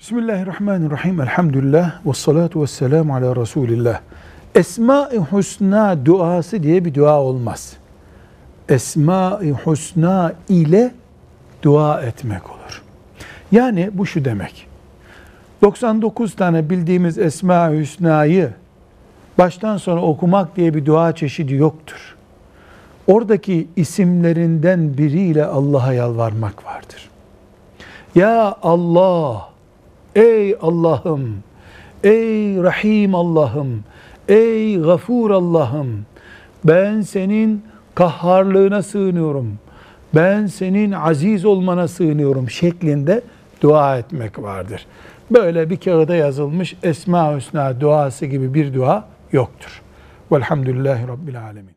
Bismillahirrahmanirrahim. Elhamdülillah. Ve salatu ve selamu ala Resulillah. Esma-i Husna duası diye bir dua olmaz. Esma-i Husna ile dua etmek olur. Yani bu şu demek. 99 tane bildiğimiz Esma-i Hüsna'yı baştan sona okumak diye bir dua çeşidi yoktur. Oradaki isimlerinden biriyle Allah'a yalvarmak vardır. Ya Allah, ey Allah'ım, ey Rahim Allah'ım, ey Gafur Allah'ım, ben senin kahharlığına sığınıyorum, ben senin aziz olmana sığınıyorum şeklinde dua etmek vardır. Böyle bir kağıda yazılmış Esma-ı Hüsna duası gibi bir dua yoktur. Velhamdülillahi Rabbil Alemin.